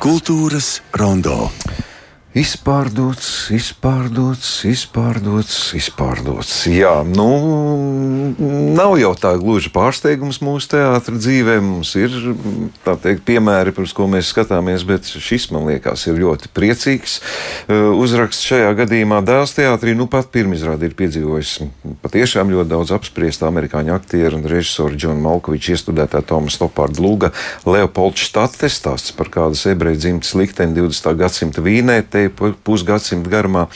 Kultūras rondo. Izpārdots, izpārdots, izpārdots, izpārdots. Jā, nu, nav jau tā gluži pārsteigums mūsu teātris dzīvē. Mums ir teikt, piemēri, pirms ko mēs skatāmies, bet šis man liekas ir ļoti priecīgs. Uh, uzraksts šajā gadījumā dēls teātrī nu pat pirmizrādi ir piedzīvojis patiešām ļoti daudz apspriesta amerikāņu aktieru un režisoru Džona Malkoviča iestudētā Toma Stopārda Lūga Leopolds Štates stāsts par kādas ebreju dzimtas likteni 20. gadsimta Vīnē te pusgadsimta garumā.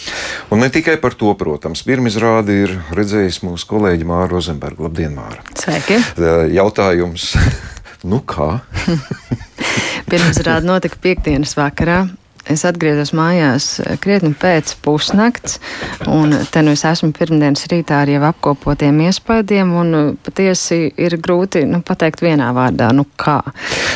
Un ne tikai par to, protams, pirmizrādi ir redzējis mūsu kolēģi Māra Rozenberga. Labdien, Māra! Sveiki! Jautājums, nu kā? Pirmizrādi notika piekdienas vakarā. Es atgriezos mājās eh, krietni pēc pusnakts, un te nu es esmu pirmdienas rītā ar jau apkopotiem iespaidiem, un eh, patiesi ir grūti nu, pateikt vienā vārdā, nu kā.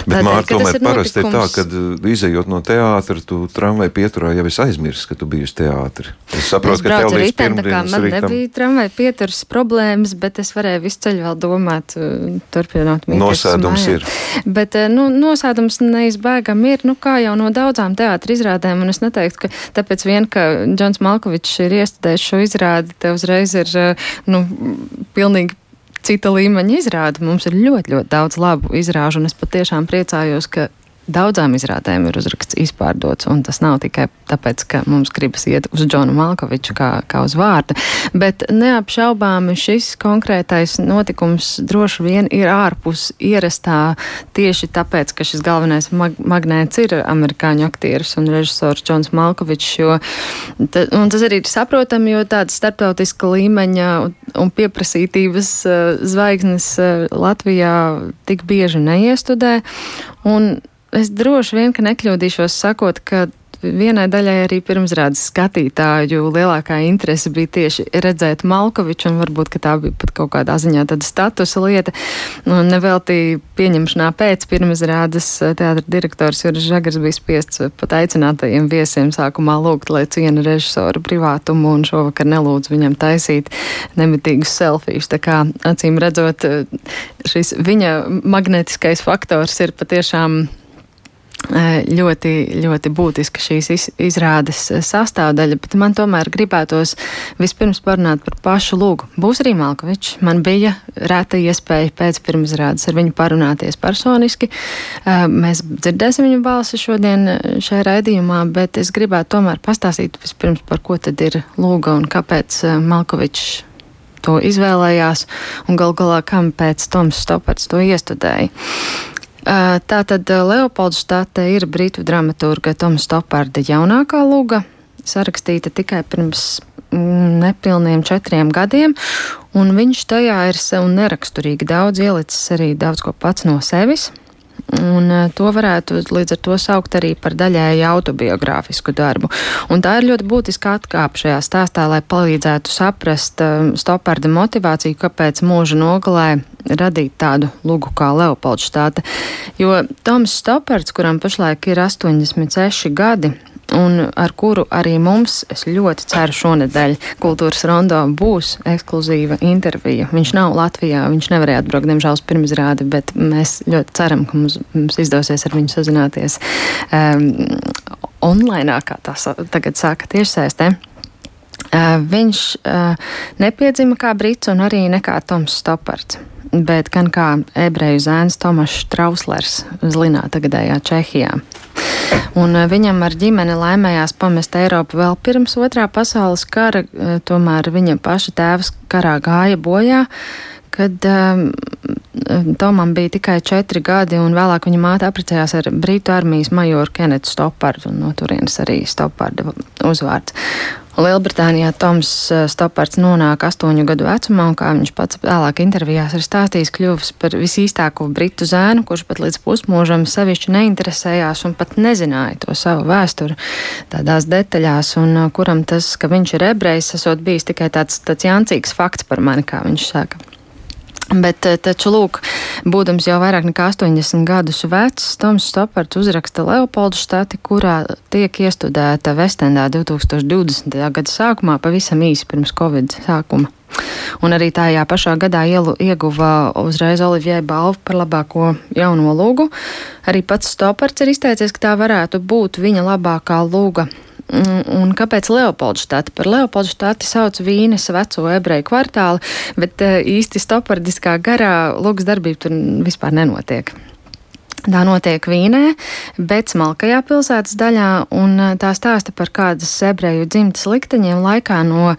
Bet, Mārta, tomēr parasti ir tā, ka eh, izējot no teātra, tu tramvai pieturā jau esi aizmirsis, ka tu biji uz teātri. Es saprotu, es ka tev līdz pirmdienas man rītam... nebija tramvai pieturas problēmas, bet es varēju visu ceļu vēl domāt, turpināt mītīties. Nosēdums ir. Bet, nu, nosēdums neizbēgam ir, nu kā jau no daudzām teātris izrādēm, un es neteiktu, ka tāpēc vien, ka Džons Malkovičs ir iestudējis šo izrādi, te uzreiz ir, eh, nu, pilnīgi cita līmeņa izrāde. Mums ir ļoti, ļoti daudz labu izrāžu, un es patiešām priecājos, ka Daudzām izrādēm ir uzraksts izpārdots, un tas nav tikai tāpēc, ka mums gribas iet uz Džonu Malkoviču kā, kā uz vārdu, bet neapšaubāmi šis konkrētais notikums droši vien ir ārpus ierastā tieši tāpēc, ka šis galvenais mag magnēts ir amerikāņu aktieris un režisors Džons Malkovičs, jo ta, tas arī ir saprotami, jo tāda starptautiska līmeņa un pieprasītības uh, zvaigznes uh, Latvijā tik bieži neiestudē. Un es droši vien, ka nekļūdīšos sakot, ka vienai daļai arī pirmsrādes skatītāju lielākā interese bija tieši redzēt Malkoviču, un varbūt tā bija pat kaut kādā ziņā tāda statusa lieta. Un nevelti pieņemšanā pēc pirmsrādes teātra direktors Juris Žagars bija spiests pat aicinātajiem viesiem sākumā lūgt, lai ciena režisoru privātumu un šovakar nelūdz viņam taisīt nemitīgus selfijas. Tā kā acīm redzot, šis viņa magnetiskais faktors ir patiešām ļoti, ļoti būtiska šīs izrādes sastāvdaļa, bet man tomēr gribētos vispirms parunāt par pašu lūgu. Būs arī Malkovičs. Man bija rēta iespēja pēc pirmizrādes ar viņu parunāties personiski. Mēs dzirdēsim viņa balsi šodien šajā raidījumā, bet es gribētu tomēr pastāstīt vispirms par ko tad ir lūga un kāpēc Malkovičs to izvēlējās un gal galā kam pēc Toms Stopards to iestudēja. Tātad Leopolds štāte ir britu dramaturga Toma Stoparda jaunākā luga, sarakstīta tikai pirms mm, nepilniem četriem gadiem, un viņš tajā ir sev neraksturīgi daudz ielicis arī daudz ko pats no sevis. Un to varētu līdz ar to saukt arī par daļēji autobiogrāfisku darbu. Un tā ir ļoti būtiska atkāpe šajā stāstā, lai palīdzētu saprast um, Stoparda motivāciju, kāpēc mūža nogalē radīt tādu lugu kā Leopolds štāte. Jo Toms Stopards, kuram pašlaik ir 86 gadi, un ar kuru arī mums, es ļoti ceru, šonadēļ kultūras rondo būs ekskluzīva intervija. Viņš nav Latvijā, viņš nevarēja atbraukt, diemžēl, uz pirmizrādi, bet mēs ļoti ceram, ka mums, mums izdosies ar viņu sazināties um, online, kā tas tagad sāka tiešsaistē. Uh, viņš uh, nepiedzima kā brits un arī nekā Toms Stopards bet gan kā ebreju zēns Tomašs Trauslers Zlinā, tagadējā Čehijā. Un eh, viņam ar ģimeni laimējās pamest Eiropu vēl pirms otrā pasaules kara, eh, tomēr viņa paša tēvs karā gāja bojā, kad um, Tomam bija tikai četri gadi, un vēlāk viņa māte apprecējās ar Brītu armijas majoru Kenetu Stopardu, un no turienes arī Stoparda uzvārds. Lielbritānijā Toms eh, Stopards nonāk astoņu gadu vecumā, un kā viņš pats vēlāk intervijās ir stāstījis, kļuvis par visīstāko britu zēnu, kurš pat līdz pusmūžam sevišķi neinteresējās un pat nezināja to savu vēsturi tādās detaļās, un eh, kuram tas, ka viņš ir ebrejs, esot bijis tikai tāds, tāds jāncīgs fakts par mani, kā viņš saka. Bet eh, taču, lūk, būdams jau vairāk nekā 80 gadus vecs, Toms Stopards uzraksta Leopoldu štati, kurā tiek iestudēta Vestendā 2020. gada sākumā, pavisam īsi pirms Covid sākuma. Un arī tajā pašā gadā ielu, ieguva uzreiz Olivier balvu par labāko jauno lūgu. Arī pats Stopards ir izteicies, ka tā varētu būt viņa labākā lūga Un kāpēc Leopoldštata? Par Leopoldštati sauc Vīnes veco ebreju kvartālu, bet īsti stopardiskā garā lūgas darbība tur vispār nenotiek. Tā notiek Vīnē, bet smalkajā pilsētas daļā, un tā stāsta par kādas ebreju dzimtas likteņiem laikā no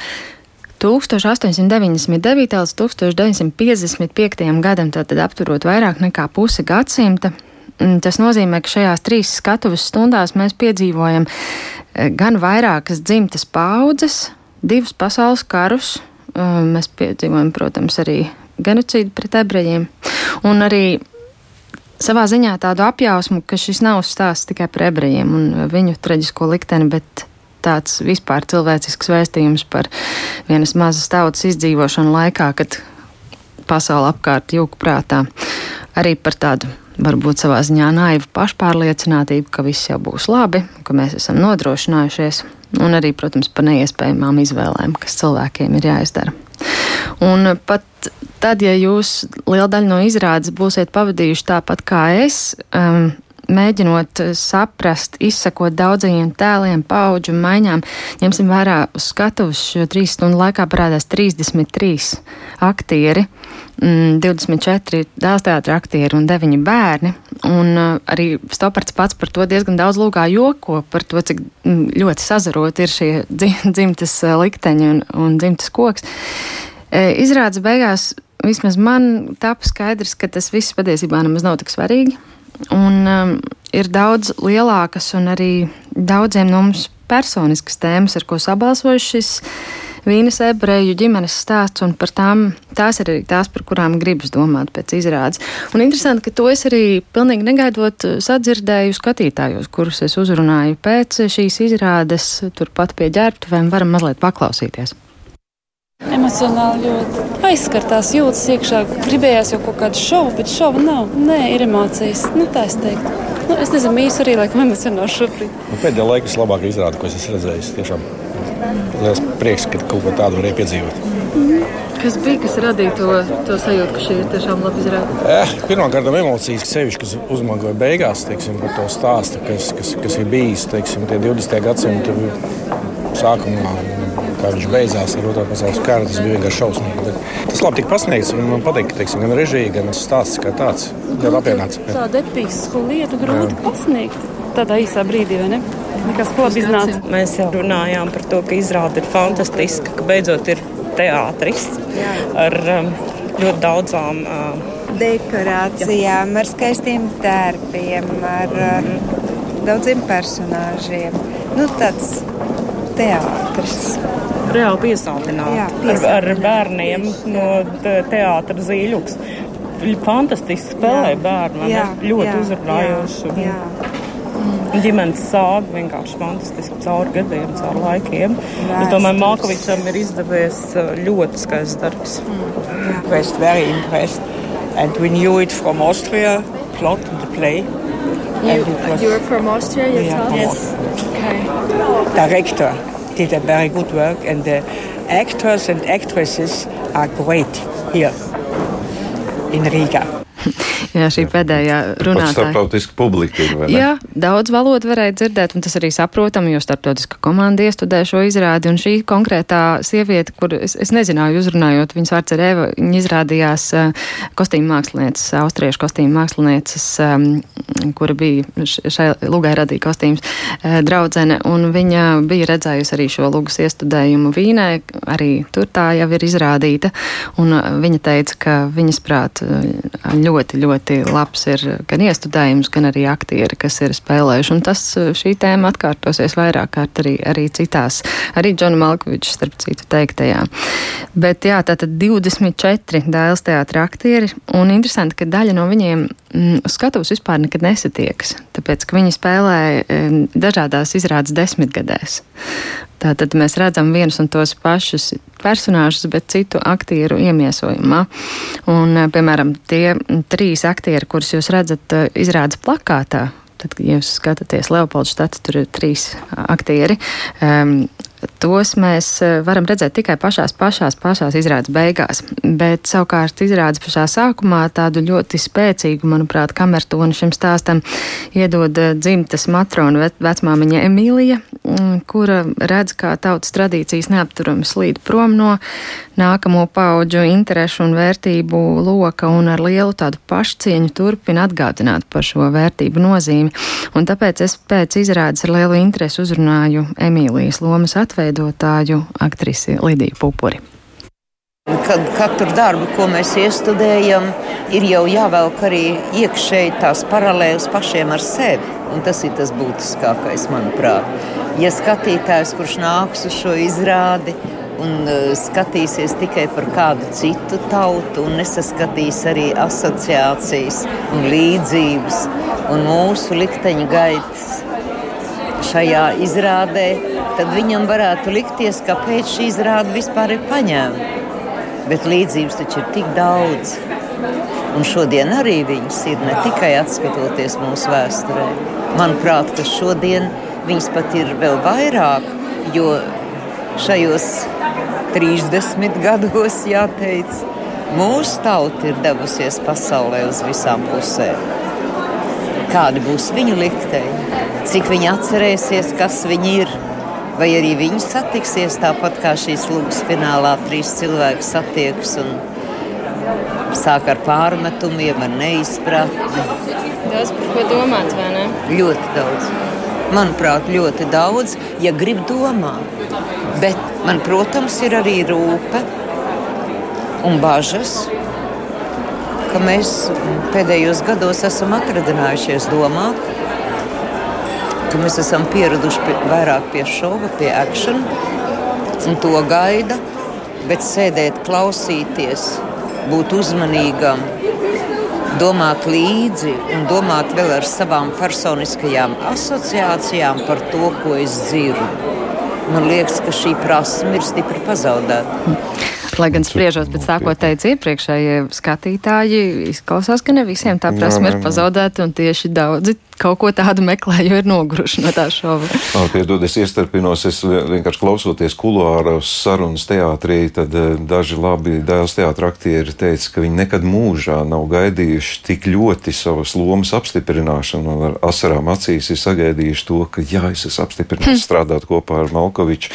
1899. līdz 1955. gadam, tātad apturot vairāk nekā pusi gadsimta. Tas nozīmē, ka šajās trīs skatuves stundās mēs piedzīvojam eh, gan vairākas dzimtas paudzes, divus pasaules karus. Eh, mēs piedzīvojam, protams, arī genocīdu pret ebrejiem. Un arī savā ziņā tādu apjausmu, ka šis nav stāsts tikai par ebrejiem un viņu traģisko likteni, bet tāds vispār cilvēcisks vēstījums par vienas mazas tautas izdzīvošanu laikā, kad pasaule apkārt jūka prātā. Arī par tādu varbūt savā ziņā naiva pašpārliecinātība, ka viss jau būs labi, ka mēs esam nodrošinājušies, un arī, protams, par neiespējamām izvēlēm, kas cilvēkiem ir jāizdara. Un pat tad, ja jūs lielu daļu no izrādes būsiet pavadījuši tāpat kā es, um, mēģinot saprast, izsakot daudzajiem tēliem, paudžu maiņām, ņemsim vērā uz skatuves šo trīs stundu laikā parādās 33 aktieri. 24 dēls teātra aktieri un 9 bērni. Un uh, arī Stopards pats par to diezgan daudz lūgā joko, par to, cik mm, ļoti sazarot ir šie dzimtas uh, likteņi un, un dzimtas koks. E, izrādes beigās vismaz man tapa skaidrs, ka tas viss patiesībā nemaz nav tik svarīgi. Un um, ir daudz lielākas un arī daudziem no mums personiskas tēmas, ar ko sabalsojuši šis Vīnes ebreju ģimenes stāsts, un par tām tās ir arī tās, par kurām gribas domāt pēc izrādes. Un interesanti, ka to es arī pilnīgi negaidot sadzirdēju skatītājos, kurus es uzrunāju pēc šīs izrādes, turpat pie ģērbtuvēm, varam mazliet paklausīties. Emocionāli ļoti aizskartās, jūtas iekšā. Gribējās jau kaut kādu šovu, bet šova nav. Nē, ir emocijas. Nu, tā es teiktu. Nu, es nezinu, īsi arī laikam emocionāli šobrīd. Nu, pēdējā laikā vislabākā izrāde, ko es esmu redzējis. Tiešām liels prieks, ka kaut ko tādu varēja piedzīvot. -hmm. Kas bija, kas radīja to, to sajūtu, ka šī ir tiešām labi izrāde? Eh, Pirmkārt, emocijas, sevišķi, kas uzmantoja beigās, teiksim, par to stāstu, kas, kas, kas ir bijis teiksim, 20. gadsimta sākumā kā viņš beidzās ar Otro pasaules karu. Tas bija vienkārši šausmīgi. Bet tas labi tika pasniegts. Man patīk, ka gan režija, gan stāsts kā tāds apvienots. Tāda episka lieta grūti pasniegt tādā īsā brīdī, vai ne? Nekas labi iznāca. Mēs jau runājām par to, ka izrāde ir fantastiska, ka beidzot ir teātris ar um, ļoti daudzām. Uh, dekorācijām, ar skaistiem tērpiem, ar, ar daudziem personāžiem. Nu, tāds teātris reāli piesātināti ar, ar bērniem no teātra zīļuks. Fantastiski spēlēja bērni, jā, ļoti uzrunājoši. Jā, jā. Ģimenes sāga vienkārši fantastiski cauri gadiem, cauri laikiem. Vēstures. Es domāju, Malkovičam ir izdevies uh, ļoti skaists darbs. Mm. Impressed, very impressed. And we knew it from Austria, plot in the play. You, was, you were from Austria yourself? Yeah, yes. Okay. Director did a very good work, and the actors and actresses are great here in Riga. Jā, šī pēdējā runātāja. Starptautiska publika. Jā, daudz valodu varēja dzirdēt, un tas arī saprotami, jo starptautiska komanda iestudē šo izrādi, un šī konkrētā sieviete, kur es, es nezināju, uzrunājot, viņas vārds ir Eva, viņa izrādījās uh, kostīmu mākslinieces, austriešu kostīmu mākslinieces, um, kura bija šai lugai radīja kostīmus, uh, draudzene, un viņa bija redzējusi arī šo lugas iestudējumu Vīnē, arī tur tā jau ir izrādīta, un uh, viņa teica, ka viņas prāt ļoti, ļoti ļoti labs ir gan iestudējums, gan arī aktieri, kas ir spēlējuši. Un tas šī tēma atkārtosies vairāk kārt arī, arī citās, arī Džona Malkoviča, starp citu, teiktajā. Bet jā, tātad 24 dēls teātra aktieri, un interesanti, ka daļa no viņiem uz skatuves vispār nekad nesatiekas, tāpēc, ka viņi spēlē dažādās izrādes desmitgadēs. Tātad mēs redzam vienus un tos pašus personāžus, bet citu aktieru iemiesojumā. Un, eh, piemēram, tie trīs aktieri, kurus jūs redzat eh, izrādes plakātā, tad, ja jūs skatāties Leopoldu štatu, tur ir trīs aktieri. Um, tos mēs eh, varam redzēt tikai pašās, pašās, pašās izrādes beigās. Bet savukārt izrādes pašā sākumā tādu ļoti spēcīgu, manuprāt, kamertonu šim stāstam iedod eh, dzimtas matrona vecmāmiņa Emīlija, kura redz, kā tautas tradīcijas neapturami slīd prom no nākamo pauģu interešu un vērtību loka un ar lielu tādu pašcieņu turpina atgādināt par šo vērtību nozīmi. Un tāpēc es pēc izrādes ar lielu interesi uzrunāju Emīlijas lomas atveidotāju aktrisi Lidiju Pupuri. Kad katru darbu, ko mēs iestudējam, ir jau jāvelk arī iekšēji tās paralēlas pašiem ar sevi. Un tas ir tas būtiskākais, manuprāt. Ja skatītājs, kurš nāks uz šo izrādi, un uh, skatīsies tikai par kādu citu tautu un nesaskatīs arī asociācijas un līdzības un mūsu likteņa gaitas šajā izrādē, tad viņam varētu likties, kāpēc šī izrāde vispār ir paņemta. Bet līdzības taču ir tik daudz. Un šodien arī viņas ir ne tikai atskatoties mūsu vēsturē. Manuprāt, ka šodien viņas pat ir vēl vairāk, jo šajos 30 gados, jāteic, mūsu tauta ir devusies pasaulē uz visām pusēm. Kādi būs viņu likteņi, cik viņi atcerēsies, kas viņi ir, vai arī viņi satiksies tāpat kā šīs lūgas finālā trīs cilvēki satiekas un sāk ar pārmetumiem, ar neizpratni. Daudz par ko domāt, vai ne? Ļoti daudz. Manuprāt, ļoti daudz, ja grib domāt. Bet man, protams, ir arī rūpe un bažas, ka mēs pēdējos gados esam atradinājušies domāt, ka mēs esam pieraduši pie, vairāk pie šova, pie akciju, un to gaida, bet sēdēt, klausīties, būt uzmanīgam, domāt līdzi un domāt vēl ar savām personiskajām asociācijām par to, ko es dzirdu. Man liekas, ka šī prasme ir stipri pazaudēta. Lai gan spriežot pēc tā, ko teica iepriekšējie skatītāji, izklausās, ka ne visiem tā prasme ir pazaudēta, un tieši daudzi kaut ko tādu meklē, jo ir noguruši no tā šova. Piedod, es iestarpinos, es vienkārši klausoties kuluāros sarunas teātrī, tad eh, daži labi dēls teātra aktieri teica, ka viņi nekad mūžā nav gaidījuši tik ļoti savas lomas apstiprināšanu un ar asarām acīs ir sagaidījuši to, ka jā, es esmu apstiprināts hm. strādāt kopā ar Malkoviču.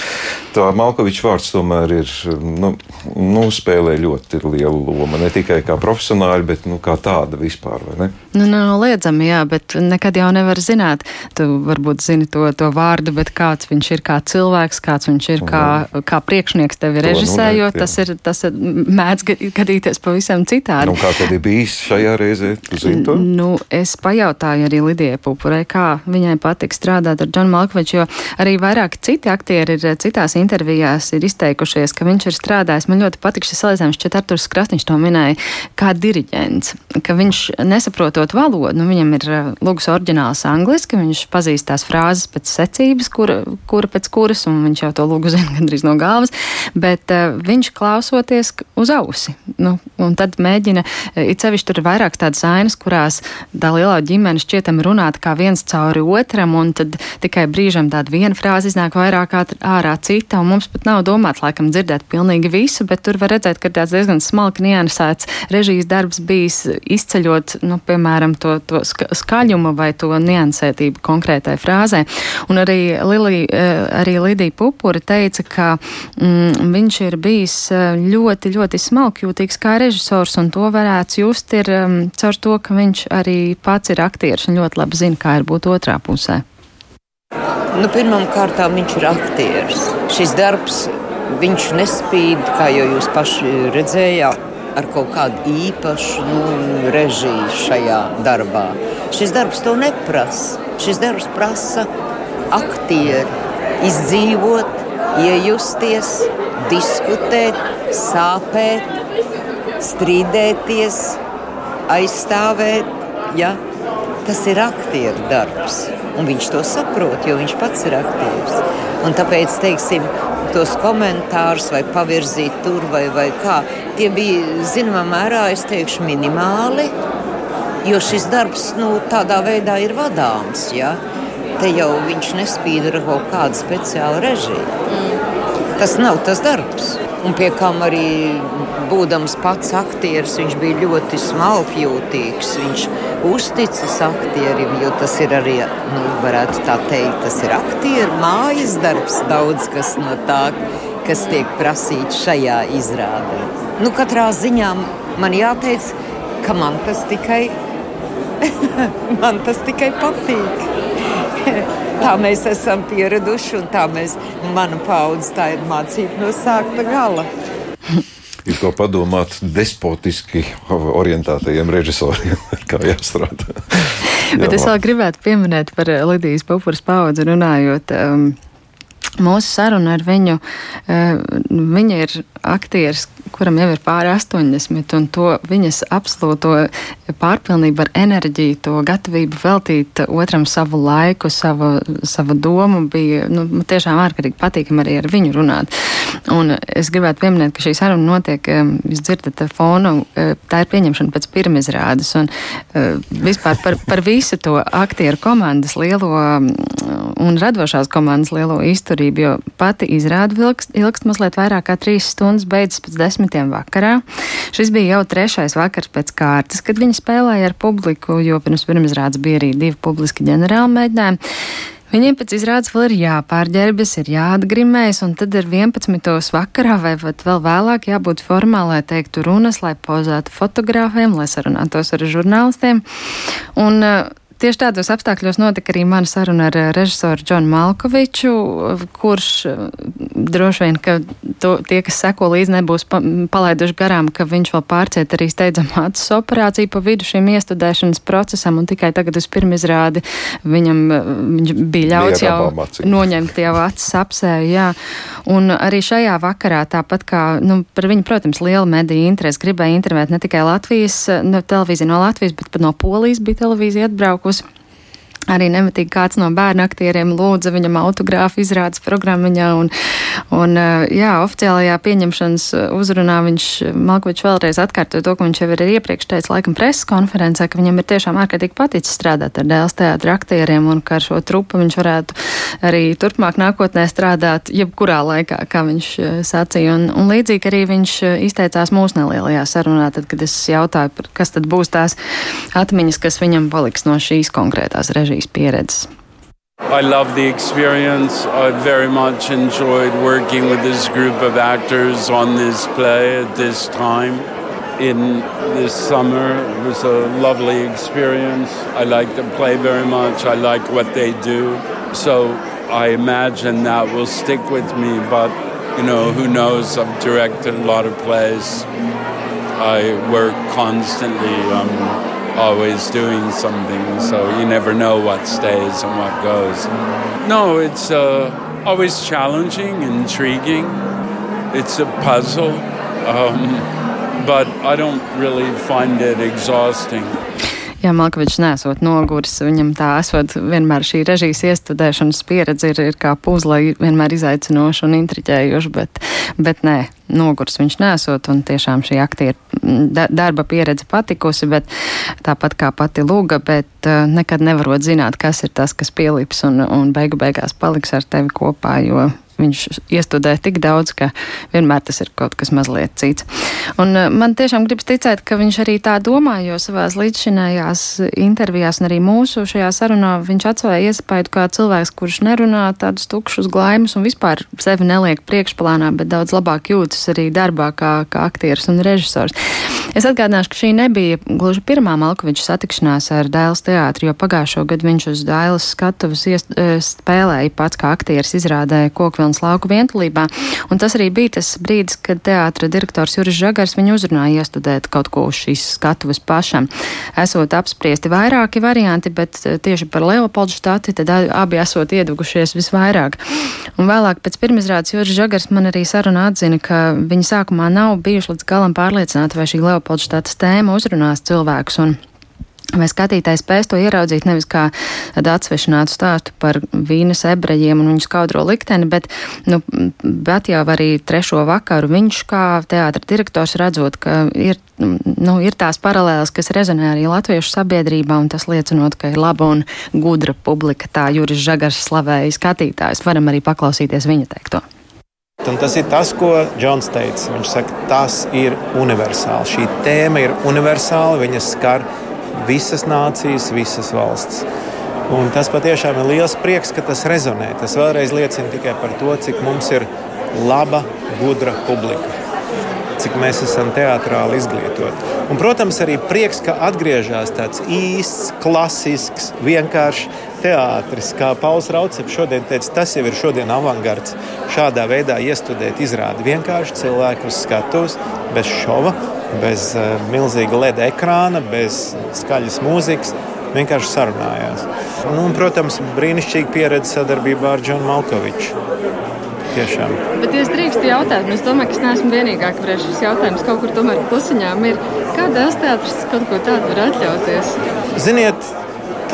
Tā Malkoviča vārds tomēr ir, nu, nu spēlē ļoti lielu lomu, ne tikai kā profesionāļi, bet nu, kā tāda vispār, vai ne? Nu, nav liedzami, jā, bet nekad jau nevar zināt. Tu varbūt zini to, to vārdu, bet kāds viņš ir kā cilvēks, kāds viņš ir kā, kā priekšnieks tevi režisējot, tas ir, tas ir mēdz gadīties pavisam citādi. Nu, kā tad ir bijis šajā reizē? Tu zini to? Nu, es pajautāju arī Lidijai Pupurai, kā viņai patīk strādāt ar Džonu Malkviču, jo arī vairāki citi aktieri ir citās intervijās ir izteikušies, ka viņš ir strādājis. Man ļoti patīk šis salīdzinājums, šķiet Arturs Krasniņš to minēja, kā diriģents, ka viņš nesaprotot saprotot valodu. Nu, viņam ir uh, lūgas oriģināls angliski, viņš pazīst tās frāzes pēc secības, kura, kura pēc kuras, un viņš jau to lūgu zina gandrīz no galvas, bet uh, viņš klausoties uz ausi. Nu, un tad mēģina, uh, it sevišķi tur ir vairākas tādas ainas, kurās tā lielā ģimene šķietam runāt kā viens cauri otram, un tad tikai brīžam tāda viena frāze iznāk vairāk ārā cita, un mums pat nav domāts, laikam, dzirdēt pilnīgi visu, bet tur var redzēt, ka tāds diezgan smalki niansēts režijas darbs bijis izceļot, nu, piemēram, to, to skaļumu vai to niansētību konkrētai frāzē. Un arī, Lili, eh, arī Lidija Pupura teica, ka mm, viņš ir bijis eh, ļoti, ļoti smalkjūtīgs kā režisors, un to varētu just ir um, caur to, ka viņš arī pats ir aktieris un ļoti labi zina, kā ir būt otrā pusē. Nu, Pirmkārt, viņš ir aktieris. Šis darbs, viņš nespīd, kā jau jūs paši redzējāt ar kaut kādu īpašu nu, režiju šajā darbā. Šis darbs to neprasa. Šis darbs prasa aktieri izdzīvot, iejusties, diskutēt, sāpēt, strīdēties, aizstāvēt. Ja? Tas ir aktieru darbs, un viņš to saprot, jo viņš pats ir aktieris. Un tāpēc, teiksim, tos komentārus vai pavirzīt tur vai, vai kā. Tie bija zināmā mērā, es teikšu, minimāli, jo šis darbs nu, tādā veidā ir vadāms. Ja? Te jau viņš nespīd ar kaut kādu speciālu režīmu. Mm. tas nav tas darbs. Un pie kam arī būdams pats aktieris, viņš bija ļoti smalkjūtīgs. Viņš uzticas aktierim, jo tas ir arī, nu, varētu tā teikt, tas ir aktieru mājas darbs, daudz kas no tā, kas tiek prasīts šajā izrādē. Nu, katrā ziņā man jāteic, ka man tas tikai, man tas tikai patīk. tā mēs esam pieraduši, un tā mēs, mana paudze, tā ir mācība no sākta gala. Ir ko padomāt despotiski orientētajiem režisoriem, kā jāstrādā. Bet Jā, es vēl gribētu pieminēt par Lidijas Pupuras paudzi runājot. Um, Mūsu saruna ar viņu, uh, viņa ir aktieris, kuram jau ir pāri 80, un to viņas absolūto pārpilnību ar enerģiju, to gatavību veltīt otram savu laiku, savu, savu domu, bija nu, tiešām ārkārtīgi patīkami arī ar viņu runāt. Un es gribētu pieminēt, ka šī saruna notiek, jūs dzirdat fonu, tā ir pieņemšana pēc pirmizrādes, un vispār par, par visu to aktieru komandas lielo un radošās komandas lielo izturību, jo pati izrāda ilgst, ilgst mazliet vairāk kā trīs stundas, beidzas pēc desmit desmitiem vakarā. Šis bija jau trešais vakars pēc kārtas, kad viņi spēlēja ar publiku, jo pirms pirmizrādes bija arī divi publiski ģenerāli mēģinājumi. Viņiem pēc izrādes vēl ir jāpārģērbjas, ir jāatgrimējas, un tad ir 11. vakarā vai vēl vēlāk jābūt formālai teiktu runas, lai pozētu fotogrāfiem, lai sarunātos ar žurnālistiem. Un, uh, Tieši tādos apstākļos notika arī mana saruna ar eh, režisoru Džonu Malkoviču, kurš eh, droši vien, ka to, tie, kas seko līdzi, nebūs pa, palaiduši garām, ka viņš vēl pārciet arī steidzamā acis operāciju pa vidu šim iestudēšanas procesam, un tikai tagad uz pirmizrādi viņam eh, viņš bija ļauts jau noņemt jau acis apsēju, jā. Un arī šajā vakarā, tāpat kā, nu, par viņu, protams, liela mediju interesi, gribēja intervēt ne tikai Latvijas, no televīzija no Latvijas, bet pat no Polijas bija televīzija atbraukt blakus. Arī nemitīgi kāds no bērnu aktieriem lūdza viņam autogrāfu izrādes programmiņā. Un, un, jā, oficiālajā pieņemšanas uzrunā viņš Malkovičs vēlreiz atkārtoja to, ko viņš jau ir iepriekš teicis, laikam preses konferencē, ka viņam ir tiešām ārkārtīgi paticis strādāt ar dēls teātra aktieriem un ka ar šo trupu viņš varētu arī turpmāk nākotnē strādāt jebkurā laikā, kā viņš sacīja. Un, un līdzīgi arī viņš izteicās mūsu nelielajā sarunā, tad, kad es jautāju, kas tad būs tās atmiņas, kas viņam paliks no šīs konkrētās režīmas šīs pieredzes. I love the experience. I very much enjoyed working with this group of actors on this play at this time. In this summer, it was a lovely experience. I like the play very much. I like what they do. So I imagine that will stick with me. But, you know, who knows? I've directed a lot of plays. I work constantly. Um, always doing something, so you never know what stays and what goes. No, it's uh, always challenging, intriguing. It's a puzzle, um, but I don't really find it exhausting. Jā, Malkovičs nesot noguris, viņam tā esot vienmēr šī režijas iestudēšanas pieredze ir, ir kā puzle, vienmēr izaicinoša un intriģējoša, bet, bet nē, nogurs viņš nesot, un tiešām šī aktieru darba pieredze patikusi, bet tāpat kā pati lūga, bet uh, nekad nevarot zināt, kas ir tas, kas pielips un, un beigu beigās paliks ar tevi kopā, jo viņš iestudē tik daudz, ka vienmēr tas ir kaut kas mazliet cits. Un eh, man tiešām gribas ticēt, ka viņš arī tā domā, jo savās līdzšinējās intervijās un arī mūsu šajā sarunā viņš atsvēja iespēju kā cilvēks, kurš nerunā tādus tukšus glaimus un vispār sevi neliek priekšplānā, bet daudz labāk jūtas arī darbā kā, kā aktieris un režisors. Es atgādināšu, ka šī nebija gluži pirmā Malkoviča satikšanās ar Dēls teātri, jo pagājušo gadu viņš uz Dēlas skatuves eh, spēlēja pats kā aktieris izrādēja kokvi Jēkabpils lauku vientulībā. Un tas arī bija tas brīdis, kad teātra direktors Juris Žagars viņu uzrunāja iestudēt kaut ko uz šīs skatuves pašam. Esot apspriesti vairāki varianti, bet eh, tieši par Leopoldu štati tad abi esot iedugušies visvairāk. Un vēlāk pēc pirmizrādes Juris Žagars man arī sarunā atzina, ka viņi sākumā nav bijuši līdz galam pārliecināti, vai šī Leopoldu štātas tēma uzrunās cilvēkus. Un Vai skatītājs spēs to ieraudzīt nevis kā atsvešinātu stāstu par vīnas ebrejiem un viņu skaudro likteni, bet, nu, bet jau arī trešo vakaru viņš kā teātra direktors redzot, ka ir, nu, ir tās paralēlas, kas rezonē arī latviešu sabiedrībā, un tas liecinot, ka ir laba un gudra publika, tā Juris Žagars slavēja skatītājs. Varam arī paklausīties viņa teikto. Un tas ir tas, ko Džons teica. Viņš saka, tas ir universāli. Šī tēma ir universāla. Viņa skar visas nācijas, visas valsts. Un tas patiešām ir liels prieks, ka tas rezonē. Tas vēlreiz liecina tikai par to, cik mums ir laba, gudra publika cik mēs esam teātrāli izglītoti. Un, protams, arī prieks, ka atgriežas tāds īsts, klasisks, vienkāršs teātris, kā Pauls Rauceps šodien teica, tas jau ir šodien avangards. Šādā veidā iestudēt izrādi vienkārši cilvēku uz skatuves, bez šova, bez uh, milzīga LED ekrāna, bez skaļas mūzikas. Vienkārši sarunājās. Nu, un, protams, brīnišķīga pieredze sadarbībā ar Džonu Malkoviču. Tiešām. Bet, es drīkstu jautāt, es domāju, ka es neesmu vienīgā, kuriem šis jautājums kaut kur tomēr klusiņām ir. Kādās teātris kaut ko tādu var atļauties? Ziniet,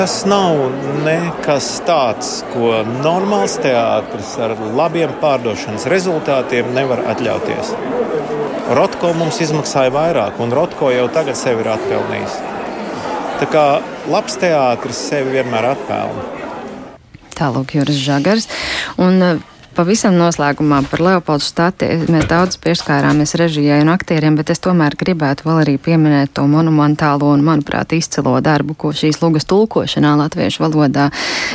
tas nav nekas tāds, ko normāls teātris ar labiem pārdošanas rezultātiem nevar atļauties. Rotko mums izmaksāja vairāk, un Rotko jau tagad sevi ir atpelnījis. Tā kā labs teātris sevi vienmēr atpelna. Tālāk, Juris Žagars. Un Pavisam noslēgumā par Leopoldu stati mēs daudz pieskārāmies režijai un aktieriem, bet es tomēr gribētu vēl arī pieminēt to monumentālo un, manuprāt, izcilo darbu, ko šīs lugas tulkošanā latviešu valodā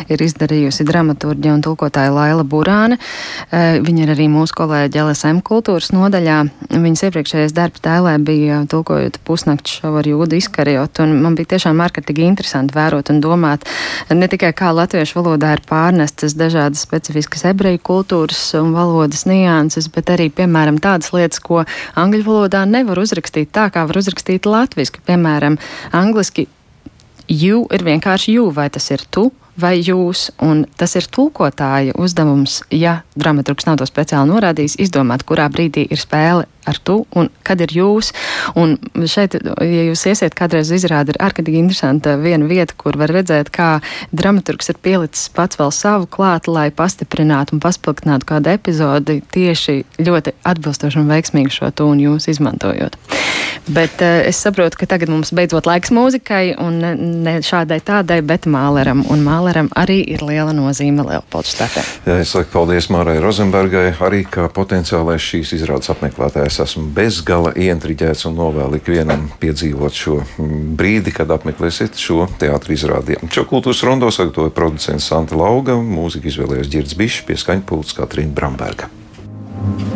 ir izdarījusi dramaturģija un tulkotāja Laila Burāne. E, viņa ir arī mūsu kolēģi LSM kultūras nodaļā. Viņas iepriekšējais darbs tēlē bija tulkojot pusnakts šovu ar jūdu izkarjot, un man bija tiešām ārkārtīgi interesanti vērot un domāt ne tikai kā latviešu valodā ir pārnestas dažādas specifiskas ebreju kultūras, kultūras un valodas nianses, bet arī, piemēram, tādas lietas, ko angļu valodā nevar uzrakstīt tā, kā var uzrakstīt latviski. Piemēram, angliski you ir vienkārši you, vai tas ir tu, vai jūs, un tas ir tulkotāja uzdevums, ja dramaturgs nav to speciāli norādījis, izdomāt, kurā brīdī ir spēle ar tu un kad ir jūs. Un šeit, ja jūs iesiet kādreiz izrādi, ir ārkārtīgi interesanta viena vieta, kur var redzēt, kā dramaturgs ir pielicis pats vēl savu klāt, lai pastiprinātu un paspilgtinātu kādu epizodi tieši ļoti atbilstoši un veiksmīgi šo tu un jūs izmantojot. Bet uh, es saprotu, ka tagad mums beidzot laiks mūzikai, un ne šādai tādai, bet māleram. Un māleram arī ir liela nozīme Leopolds Štatē. Jā, es saku paldies Mārai Rozenbergai, arī kā potenciālais šīs izrādes apmeklētājs es esmu bezgala ientriģēts un novēlu ikvienam piedzīvot šo brīdi, kad apmeklēsiet šo teātrī izrādījumu. Šo kultūras rondo sagatavoja producents Santa Lauga, mūziku izvēlējās Girds Bišs, pieskaņpults Katrīna Bramberga. thank you